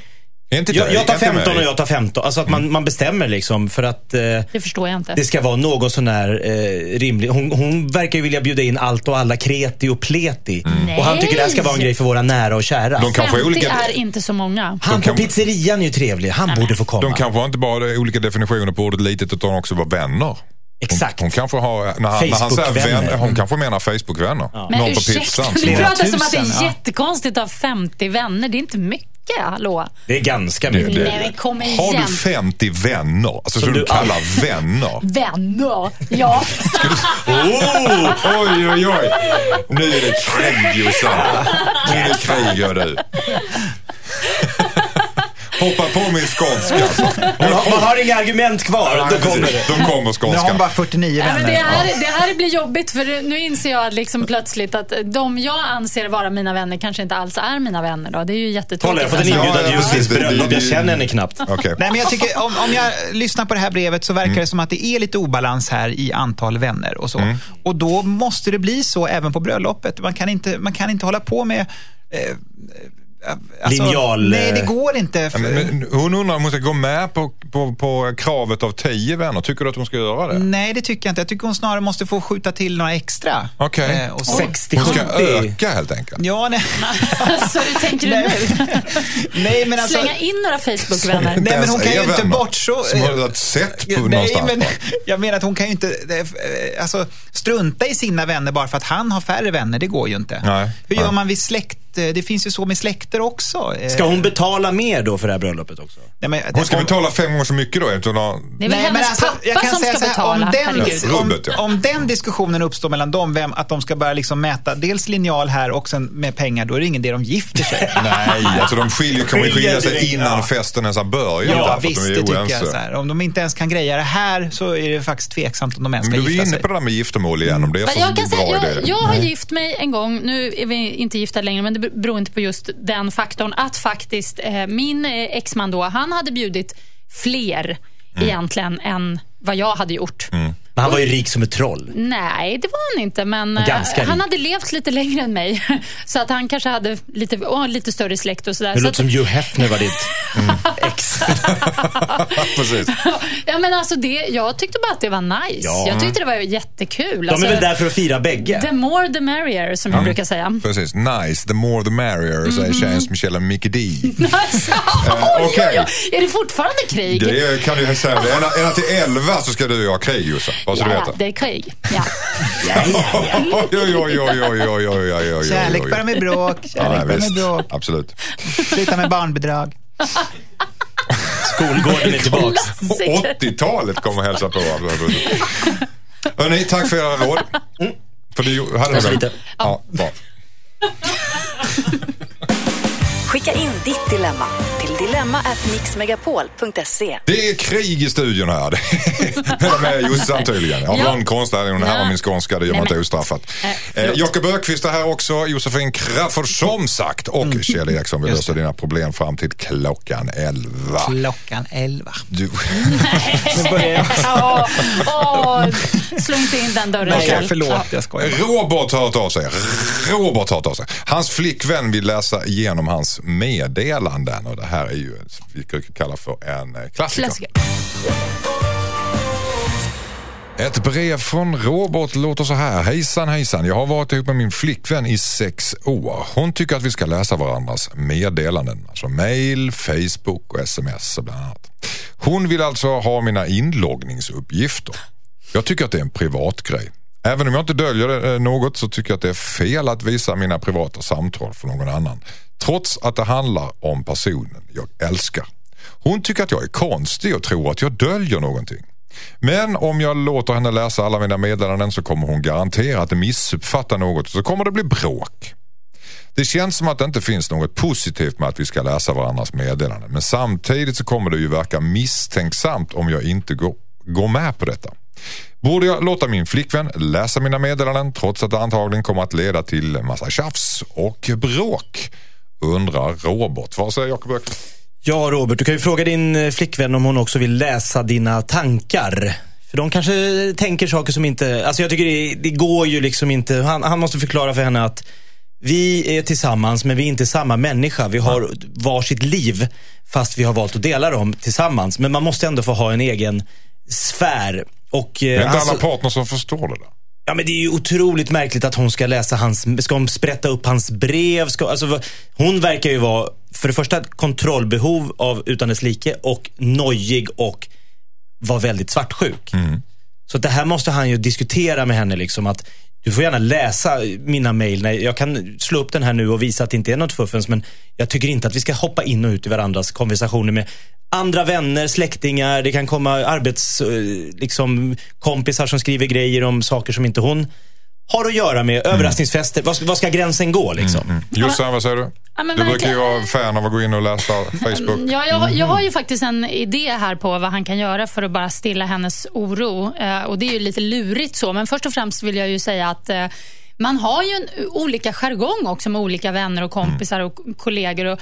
inte jag, jag tar inte 15 och jag tar 15. Alltså att man, man bestämmer liksom för att eh, Det förstår jag inte. det ska vara någon sån här eh, rimlig. Hon, hon verkar ju vilja bjuda in allt och alla kreti och pleti. Och han tycker det här ska vara en grej för våra nära och kära. De kanske är 50 olika... är inte så många. han på pizzerian är ju trevlig. Han borde få komma. De kanske har inte bara olika definitioner på ordet litet utan också var vänner. Exakt. Hon kanske har, när han, när han säger vänner, hon kanske menar Facebook-vänner. Men Någon på ursäkta, pizzan. du pratar som att det är ja. jättekonstigt att ha 50 vänner. Det är inte mycket, hallå? Det är ganska mycket. Nej, men kom igen. Har du 50 vänner? Alltså som Som du du kallar vänner? Vänner? Ja. Oh, oj, oj, oj. Nu är det krig Jossan. Nu är det krig hör du. Hoppa på min skånska. Man har, man har inga argument kvar. Då kommer det. De kommer Nu har skånskan. hon bara 49 Nej, men vänner. det, här, det här blir jobbigt för nu inser jag liksom plötsligt att de jag anser vara mina vänner kanske inte alls är mina vänner. Då. Det är ju Kolla, jättetråkigt. jag har fått en alltså. inbjudan till Ja, ja, bröllop. Jag känner henne knappt. Okej. Nej, men jag tycker, om, om jag lyssnar på det här brevet så verkar det som att det är lite obalans här i antal vänner och så. Och då måste det bli så även på bröllopet. Man kan inte, man kan inte hålla på med eh, alltså, Linjal, Nej, det eh, går inte. För, Men, men hon undrar om hon ska gå med på, på, på kravet av 10 vänner. Tycker du att hon ska göra det? Nej, det tycker jag inte. Jag tycker hon snarare måste få skjuta till några extra. Okej. Eh, och så. 60, Hon ska 70. öka helt enkelt. Ja, nej. Alltså, hur tänker du nu? nej, men alltså... Slänga in några Facebook-vänner? Nej, men hon kan ju inte bortso... Som har ett sätt på Nej, någonstans. men jag menar att hon kan ju inte eh, alltså, strunta i sina vänner bara för att han har färre vänner. Det går ju inte. Nej, Hur gör nej. man vid släkt? Eh, Det finns ju så med släkter också. Eh, Ska hon betala mer då för det här bröllopet också? Nej, men, Hon ska om- betala fem gånger så mycket då? Utan att, Det är väl Nej, men hennes alltså, jag pappa kan som säga ska så här, betala. om, den, herregud. om, Rubbet, ja. om den diskussionen uppstår mellan dem, vem, att de ska börja liksom mäta dels linjal här och sen med pengar, då är det ingen idé de gifter sig. nej, alltså de skiljer, kommer skilja sig Skiljer sig, innan ja. festen ens har börjat. Ja, att visst, de det tycker jag. Så här. Om de inte ens kan greja det här så är det faktiskt tveksamt om de ens ska du är gifta inne sig. på det där med giftermål igen, om det är så Jag, kan bra säga, idé. jag, jag har gift mig en gång, nu är vi inte gifta längre, men inte på just den faktorn. Att faktiskt eh, min eh, exman då, han hade bjudit fler Mm. egentligen än vad jag hade gjort. Men han var ju rik som ett troll. Nej, det var han inte. Men eh, Ganska han rik. hade levt lite längre än mig. Så att han kanske hade lite, åh, lite större släkt och sådär. Det Så låter att, som Hugh Hefner var ditt ex. Precis. ja, men alltså det, jag tyckte bara att det var nice. Ja. Jag tyckte det var jättekul. De är Alltså, väl där för att fira bägge? The more the merrier, som jag brukar säga. Precis. Nice, the more the merrier, säger tjejen som Kjell Micke D. Alltså, Eh, oj, okej. oj, oj. Är det fortfarande krig? Det kan du säga. Ända, till 11 så ska du ha krig Jossan. Vad ska ja, du veta? det är krig. Ja. ja, ja, ja. oj, oj, oj. Kärlek bara med bråk. Kärlek ja, med bråk. Absolut. Sluta med barnbidrag. Skolgården är tillbaka. 80-talet kom och hälsade på. Hörni, tack för era råd. Mm. För du hade Kanske lite. Ja, bra. Skicka in ditt dilemma dilemma@mixmegapol.se. Det är krig i studion här. Det är med Jossan tydligen. Av Ja. någon konstig anledning. Det här var min skånska, det gör man Nej, inte ostraffat. Eh, Eh, förlåt. Jakob Ökvist är här också, Josefin Crafoord som sagt och Kjell Eriksson. Vi löser dina problem fram till klockan 11. Klockan 11. Du, jag. Åh, åh, slå inte in den dörren Nej, själv. förlåt, jag skojar. Robert har hört av sig. Robert har hört av sig. Hans flickvän vill läsa igenom hans meddelanden och det här är ju, vi brukar kalla för en eh, klassiker. Klassiker. Ett brev från Robert låter så här. Hejsan hejsan, jag har varit ihop med min flickvän i sex år. Hon tycker att vi ska läsa varandras meddelanden. Alltså mail, Facebook och sms bland annat. Hon vill alltså ha mina inloggningsuppgifter. Jag tycker att det är en privat grej. Även om jag inte döljer eh, något så tycker jag att det är fel att visa mina privata samtal för någon annan. Trots att det handlar om personen jag älskar. Hon tycker att jag är konstig och tror att jag döljer någonting. Men om jag låter henne läsa alla mina meddelanden så kommer hon garanterat missuppfatta något och så kommer det bli bråk. Det känns som att det inte finns något positivt med att vi ska läsa varandras meddelanden. Men samtidigt så kommer det ju verka misstänksamt om jag inte går, går med på detta. Borde jag låta min flickvän läsa mina meddelanden trots att det antagligen kommer att leda till massa tjafs och bråk? Undrar Robert. Vad säger Jakob Öqvist? Ja, Robert, du kan ju fråga din eh, flickvän om hon också vill läsa dina tankar. För de kanske tänker saker som inte... Alltså jag tycker det, det går ju liksom inte. Han, han måste förklara för henne att vi är tillsammans men vi är inte samma människa. Vi har varsitt liv fast vi har valt att dela dem tillsammans. Men man måste ändå få ha en egen sfär. Och, Det är eh, inte alltså- alla partners som förstår det där. Ja, men det är ju otroligt märkligt att hon ska läsa hans, ska hon sprätta upp hans brev? Ska, alltså, hon verkar ju vara, för det första, kontrollbehov av utan dess like och nojig och var väldigt svartsjuk. Så det här måste han ju diskutera med henne. Liksom, att du får gärna läsa mina mejl. Jag kan slå upp den här nu och visa att det inte är något fuffens. Men jag tycker inte att vi ska hoppa in och ut i varandras konversationer med andra vänner, släktingar. Det kan komma arbets, eh, liksom, kompisar som skriver grejer om saker som inte hon har att göra med. Överraskningsfester. Var, ska- var ska gränsen gå liksom? Jossan, vad säger du? Ja, men du brukar ju vara fan av att gå in och läsa Facebook. Ja, jag, jag har ju faktiskt en idé här på vad han kan göra för att bara stilla hennes oro. Eh, och Det är ju lite lurigt så, men först och främst vill jag ju säga att eh, man har ju en, olika jargong också med olika vänner och kompisar och kollegor. Och,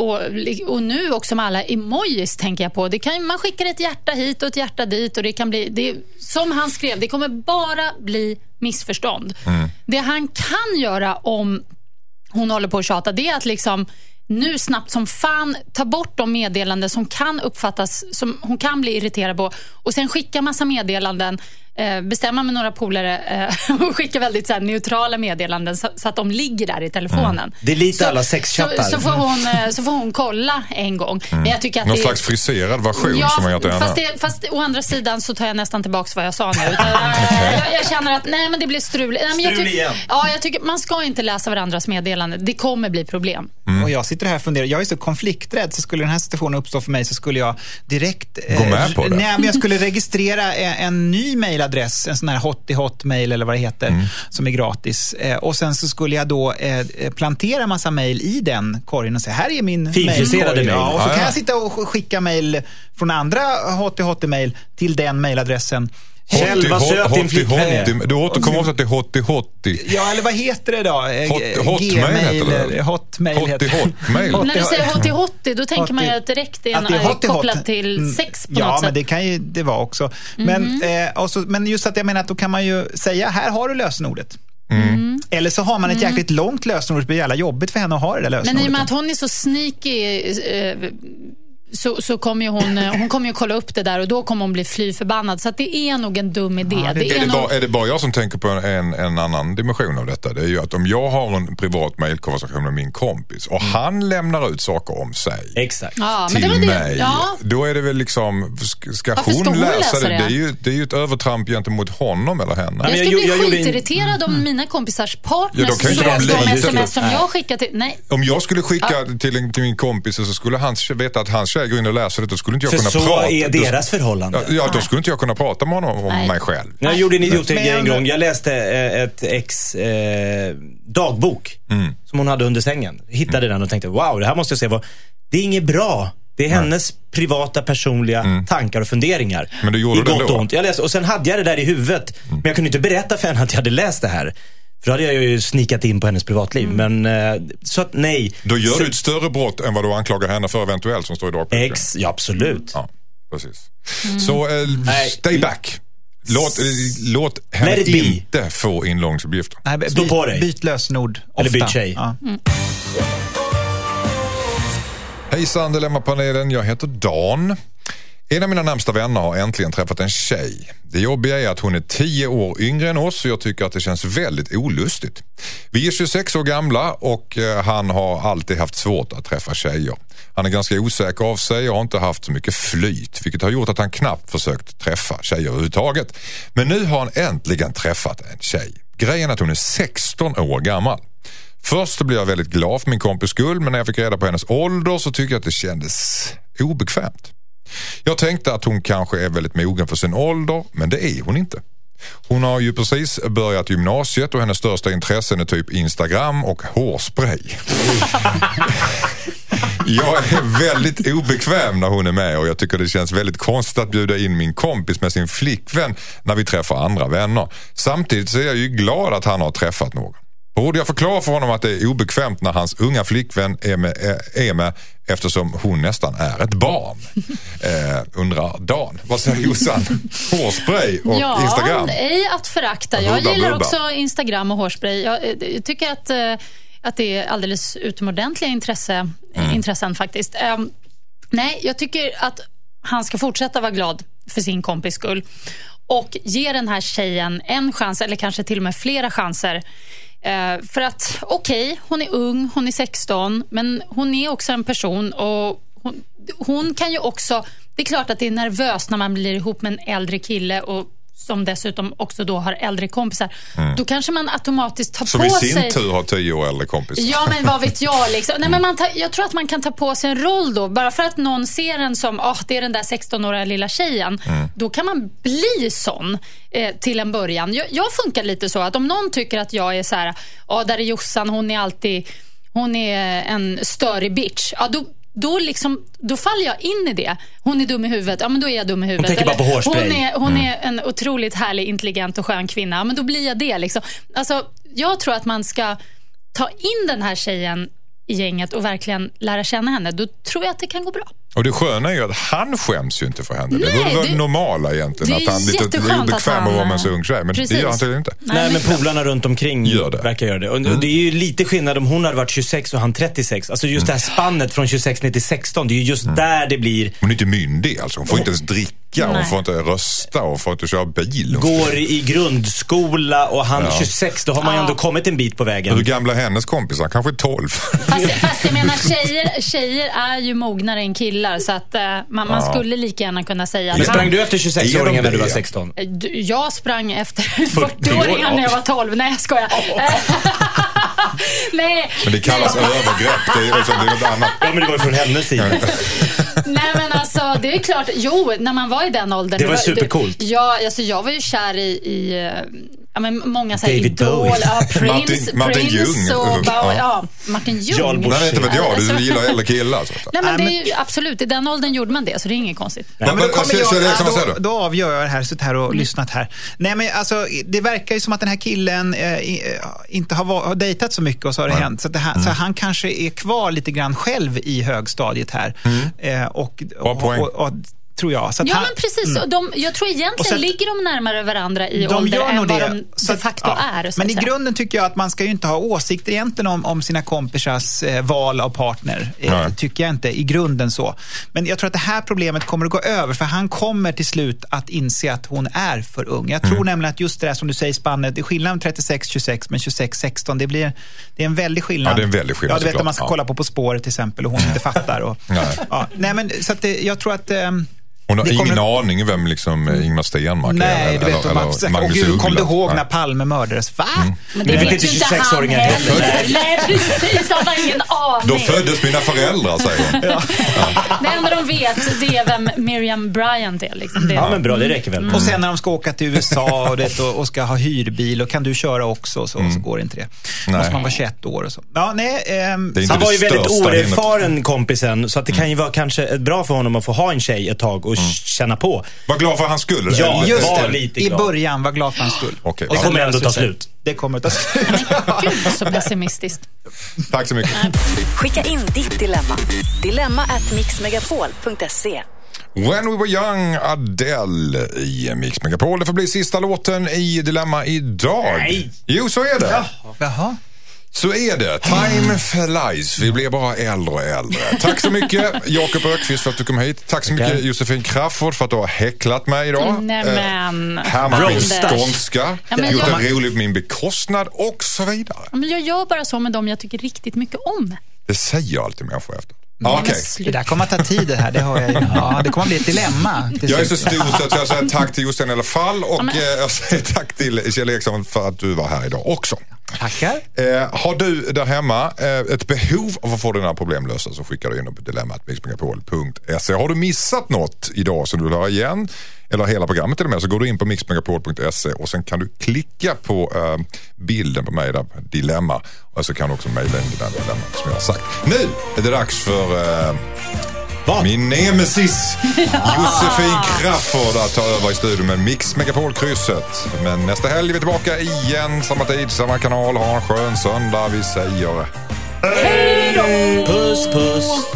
och, och nu också med alla emojis tänker jag på. Det kan, man skickar ett hjärta hit och ett hjärta dit och det kan bli, det, som han skrev, det kommer bara bli missförstånd. Det han kan göra om hon håller på att tjata, det är att liksom nu snabbt som fan ta bort de meddelanden som kan uppfattas som hon kan bli irriterad på och sen skicka massa meddelanden, bestämma med några polare eh, och skicka väldigt så här, neutrala meddelanden så, att de ligger där i telefonen. Delita Så- alla sexchattar. Så, så, får hon, eh, så får hon kolla en gång. Men jag tycker att Någon det, slags friserad version som man gör till fast, det, fast å andra sidan så tar jag nästan tillbaka vad jag sa nu. Utan, eh, jag, jag känner att nej, men det blir strul. Nej, men jag Strul tyck- igen. Ja, jag tycker man ska inte läsa varandras meddelanden. Det kommer bli problem. Och jag sitter här och funderar, jag är så konflikträdd så skulle den här situationen uppstå för mig så skulle jag direkt... Gå med på det. Nej, men jag skulle registrera en, en ny mailadress, en sån här hotty hotmail eller vad det heter, Mm. som är gratis. Eh, och sen så skulle jag då eh, plantera massa mail i den korgen och säga, här är min mailkorg. mail. Ja, och så Ja, kan ja. jag sitta och skicka mail från andra hotty hotty mail till den mailadressen. Kjell, vad söt din flickvän är. Du återkommer ofta till Hotty Hotty. Ja, eller vad heter det då? Hot- hotmail heter det. Hotmail Hotty heter det. Hotmail. Hot- När du säger hotti hotti, då tänker man ju direkt det är kopplat till Mm, sex på ja, något men sätt. Mhm. det kan ju det vara också. Men, eh, men just att jag menar att då kan man ju säga, här har du lösenordet. Mm. Eller så har man ett jäkligt långt lösenord, det blir jävla jobbigt för henne att ha det där Men lösenordet. i och med att hon är så sneaky eh, så, så kommer ju hon, eh, hon kommer ju kolla upp det där och då kommer hon bli fly förbannad. Så att det är nog en dum idé. Ja, det- det Är är det, nog, bara, är det bara jag som tänker på en, en, annan dimension av detta? Det är ju att om jag har en privat mejlkonversation med min kompis och han lämnar ut saker om sig Exakt. ja, men till det var det. mig. Ja, Då är det väl liksom, ska, ska Varför hon ska hon läsa, läsa det? det? Det är, ju, det är ju ett övertramp gentemot honom eller henne. men jag jag skulle jag bli skitirriterad om mina kompisars partners Ja, kan inte de sms som jag skickar till... Nej, Om jag skulle skicka till, en, till min kompis och så skulle han veta att hans tjej går in och läser det, då skulle inte jag För kunna så prata. är Då- deras förhållande. Ja, ja, då skulle inte jag kunna prata med honom om Nej. mig själv. Jag gjorde en jag en gång. Jag läste eh, ett ex eh, dagbok som hon hade under sängen. Hittade den och tänkte, wow, det här måste jag se. Vad... Det är inget bra. Det är hennes privata, personliga tankar och funderingar. Men du gjorde det ändå? och ont. Jag läste, och sen hade jag det där i huvudet. Men jag kunde inte berätta för henne att jag hade läst det här. För då hade jag ju snikat in på hennes privatliv. Men, eh, så att nej. Då gör Så- du ett större brott än vad du anklagar henne för eventuellt som står i dagboken. Ex, ja absolut. Ja, precis. Så eh, stay back. Låt, eh, låt henne inte få inloggningsuppgifter. Nej, Stå på dig. Byt lösenord ofta. Eller byt tjej. Ja. Hejsan Dilemmapanelen, jag heter Dan. En av mina närmsta vänner har äntligen träffat en tjej. Det jobbiga är att hon är 10 år yngre än oss och jag tycker att det känns väldigt olustigt. Vi är 26 år gamla och eh, han har alltid haft svårt att träffa tjejer. Han är ganska osäker av sig och har inte haft så mycket flyt vilket har gjort att han knappt försökt träffa tjejer överhuvudtaget. Men nu har han äntligen träffat en tjej. Grejen är att hon är 16 år gammal. Först så blev jag väldigt glad för min kompis skull men när jag fick reda på hennes ålder så tycker jag att det kändes obekvämt. Jag tänkte att hon kanske är väldigt mogen för sin ålder, men det är hon inte. Hon har ju precis börjat gymnasiet och hennes största intressen är typ Instagram och hårspray. jag är väldigt obekväm när hon är med och jag tycker det känns väldigt konstigt att bjuda in min kompis med sin flickvän när vi träffar andra vänner. Samtidigt så är jag ju glad att han har träffat någon. Borde jag förklara för honom att det är obekvämt när hans unga flickvän är med, är med eftersom hon nästan är ett barn? Eh, undrar Dan. Vad säger Jossan? Hårspray och ja, Instagram? ej att förakta. Jag gillar också Instagram och hårspray. Jag, eh, jag tycker att, eh, att det är alldeles utomordentliga intresse, Mm. intressen faktiskt. Ehm, nej, jag tycker att han ska fortsätta vara glad för sin kompis skull och ge den här tjejen en chans, eller kanske till och med flera chanser. Eh, för att, okej, hon är ung, hon är 16, men hon är också en person och hon, hon kan ju också... Det är klart att det är nervöst när man blir ihop med en äldre kille och som dessutom också då har äldre kompisar. Då kanske man automatiskt tar Som på i sin sig... tur har tio år äldre kompis. Ja, men vad vet jag. Liksom. Nej, men man tar, jag tror att man kan ta på sig en roll då. Bara för att någon ser en som, oh, det är den där 16-åriga lilla tjejen. Då kan man bli sån eh, till en början. Jag, jag funkar lite så att om någon tycker att jag är så här, ja, där är Jossan, hon är alltid, hon är en störig bitch. Ja, då, då, liksom, då faller jag in i det. Hon är dum i huvudet, ja men då är jag dum i huvudet. tänker bara på hårspray. Hon är, hon är en otroligt härlig, intelligent och skön kvinna. Ja, men då blir jag det. Liksom. Alltså, jag tror att man ska ta in den här tjejen i gänget och verkligen lära känna henne. Då tror jag att det kan gå bra. Och det sköna är ju att han skäms ju inte för henne. det Nej, borde vara det- det normala egentligen. det är Att han är lite jätteskönt att obekväm att vara med en så ung tjej. Men det precis. gör han tydligen inte. Nej, men polarna runt omkring Gör det. verkar göra det. Och det är ju lite skillnad om hon hade varit 26 och han 36. Alltså just det här spannet från 26 ner till 16. Det är ju just där det blir Hon är inte myndig alltså. Hon får inte ens dricka, hon Nej. får inte rösta, hon får inte köra bil. Hon- går i grundskola och han Ja. 26, då har man ju Ja. ändå kommit en bit på Hur vägen. gamla är hennes kompisar? Kanske 12. Fast, fast jag menar, tjejer, tjejer är ju mognare än killar. Så att eh, man, man skulle lika gärna kunna säga Men sprang han, du efter 26-åringen när du var det? 16? Du, Jag sprang efter 40 år, 40-åringar när jag var 12. Nej, jag skojar. Nej, Men det kallas nej, övergrepp. Det är, liksom, det är något annat. Ja, men det var ju från hennes sida. nej, men alltså det är klart. Jo, när man var i den åldern. Det var supercoolt. Ja, alltså jag var ju kär i, i eh, ja, men många så här David idol. Bowie. Ja, Prince, Martin- Martin Prince Ljung. och Ja. ja. Martin Ljung. Jarl. Nej, inte vet jag. Du gillar äldre killar. Nej, men Nej, det är ju, absolut, i den åldern gjorde man det, så det är inget konstigt. Ja, men då, kommer jag, säger då, då avgör jag det här, suttit här och lyssnat här. Nej, men alltså, det verkar ju som att den här killen eh, eh, inte har, har dejtat så mycket och så har det hänt. Så, det här, Mm. så han kanske är kvar lite grann själv i högstadiet här. Eh, och, Mm. Bra och, poäng. och, och, tror jag. Så att Ja, men precis. Och De, jag tror egentligen sen- ligger de närmare varandra i de ålder gör än vad det. de de att- facto ja. är. Så Men att i säga. grunden tycker jag att man ska ju inte ha åsikter egentligen om, om sina kompisars eh, val av partner. Eh, tycker jag inte i grunden så. Men jag tror att det här problemet kommer att gå över för han kommer till slut att inse att hon är för ung. Jag Mm. tror nämligen att just det där som du säger spannet, det är skillnad om 36-26 men 26-16, det, blir, det är en väldig skillnad. Ja, det är en väldig skillnad, Ja, du vet såklart. om man ska Ja. kolla på På spåret till exempel och hon inte fattar. Och, Nej. ja, nej, men, så att det, jag tror att... ehm, Hon har det ingen aning vem liksom, Ingmar Stenmark är. Nej, du vet, eller, man, eller och gud, kom du ihåg Nej. när Palme mördades? Va? Men Men det vet inte ju han 26-åringar heller. heller. Nej, precis. Han har ingen aning. Då föddes mina föräldrar, säger hon. Det enda de vet det är vem Miriam Bryant är. Liksom. Det, Ja, men bra, det räcker väl. Och sen när de ska åka till USA och, det, och, och ska ha hyrbil och kan du köra också så, så går inte det. Nej. måste man vara 21 år och så. Ja, nej, ehm, Det är inte Han var ju det väldigt oerfaren kompisen, så att det kan ju vara kanske bra för honom att få ha en tjej ett tag och känna på. Var glad för hans skull. Ja, eller? just var det. lite I glad. början, var glad för hans skull. Bra. sen kommer ändå ta slut. Det kommer att ta slut. Gud, så pessimistiskt. Tack så mycket. Skicka in ditt dilemma. Dilemma at mixmegapol.se. When We Were Young, Adele i Mix Megapol. Det får bli sista låten i Dilemma idag. Nej. Jo, så är det. Jaha. Så är det. Time flies. Vi blir bara äldre och äldre. Tack så mycket Jakob Ökvist för att du kom hit. Tack så mycket. Josefin Crafoord för att du har häcklat mig idag. Nämen. Eh, härmat min skånska. Ja, gjort jag- det roligt på min bekostnad och så vidare. Men jag gör bara så med dem jag tycker riktigt mycket om. Det säger alltid människor efter. Ja, Okej. sluta. Det där kommer att ta tid det här, det har jag ju. Ja, det kommer att bli ett dilemma. Jag är så stor så att jag säger tack till Jossan i alla fall och men- eh, jag säger tack till Kjell Eriksson för att du var här idag också. Tackar. Eh, har du där hemma eh, ett behov av att få dina problem lösta så skickar du in dem på dilemmatmixmegapol.se. Har du missat något idag som du vill höra igen eller hela programmet till och med så går du in på mixmegapol.se och sen kan du klicka på eh, bilden på mig där, dilemma och så kan du också mejla in det där dilemmat som jag har sagt. Nu är det dags för eh, min nemesis Josefin Crafoord att ta över i studion med Mix Megapol-krysset. Men nästa helg är vi tillbaka igen, samma tid, samma kanal. Ha en skön söndag. Vi säger Puss, puss.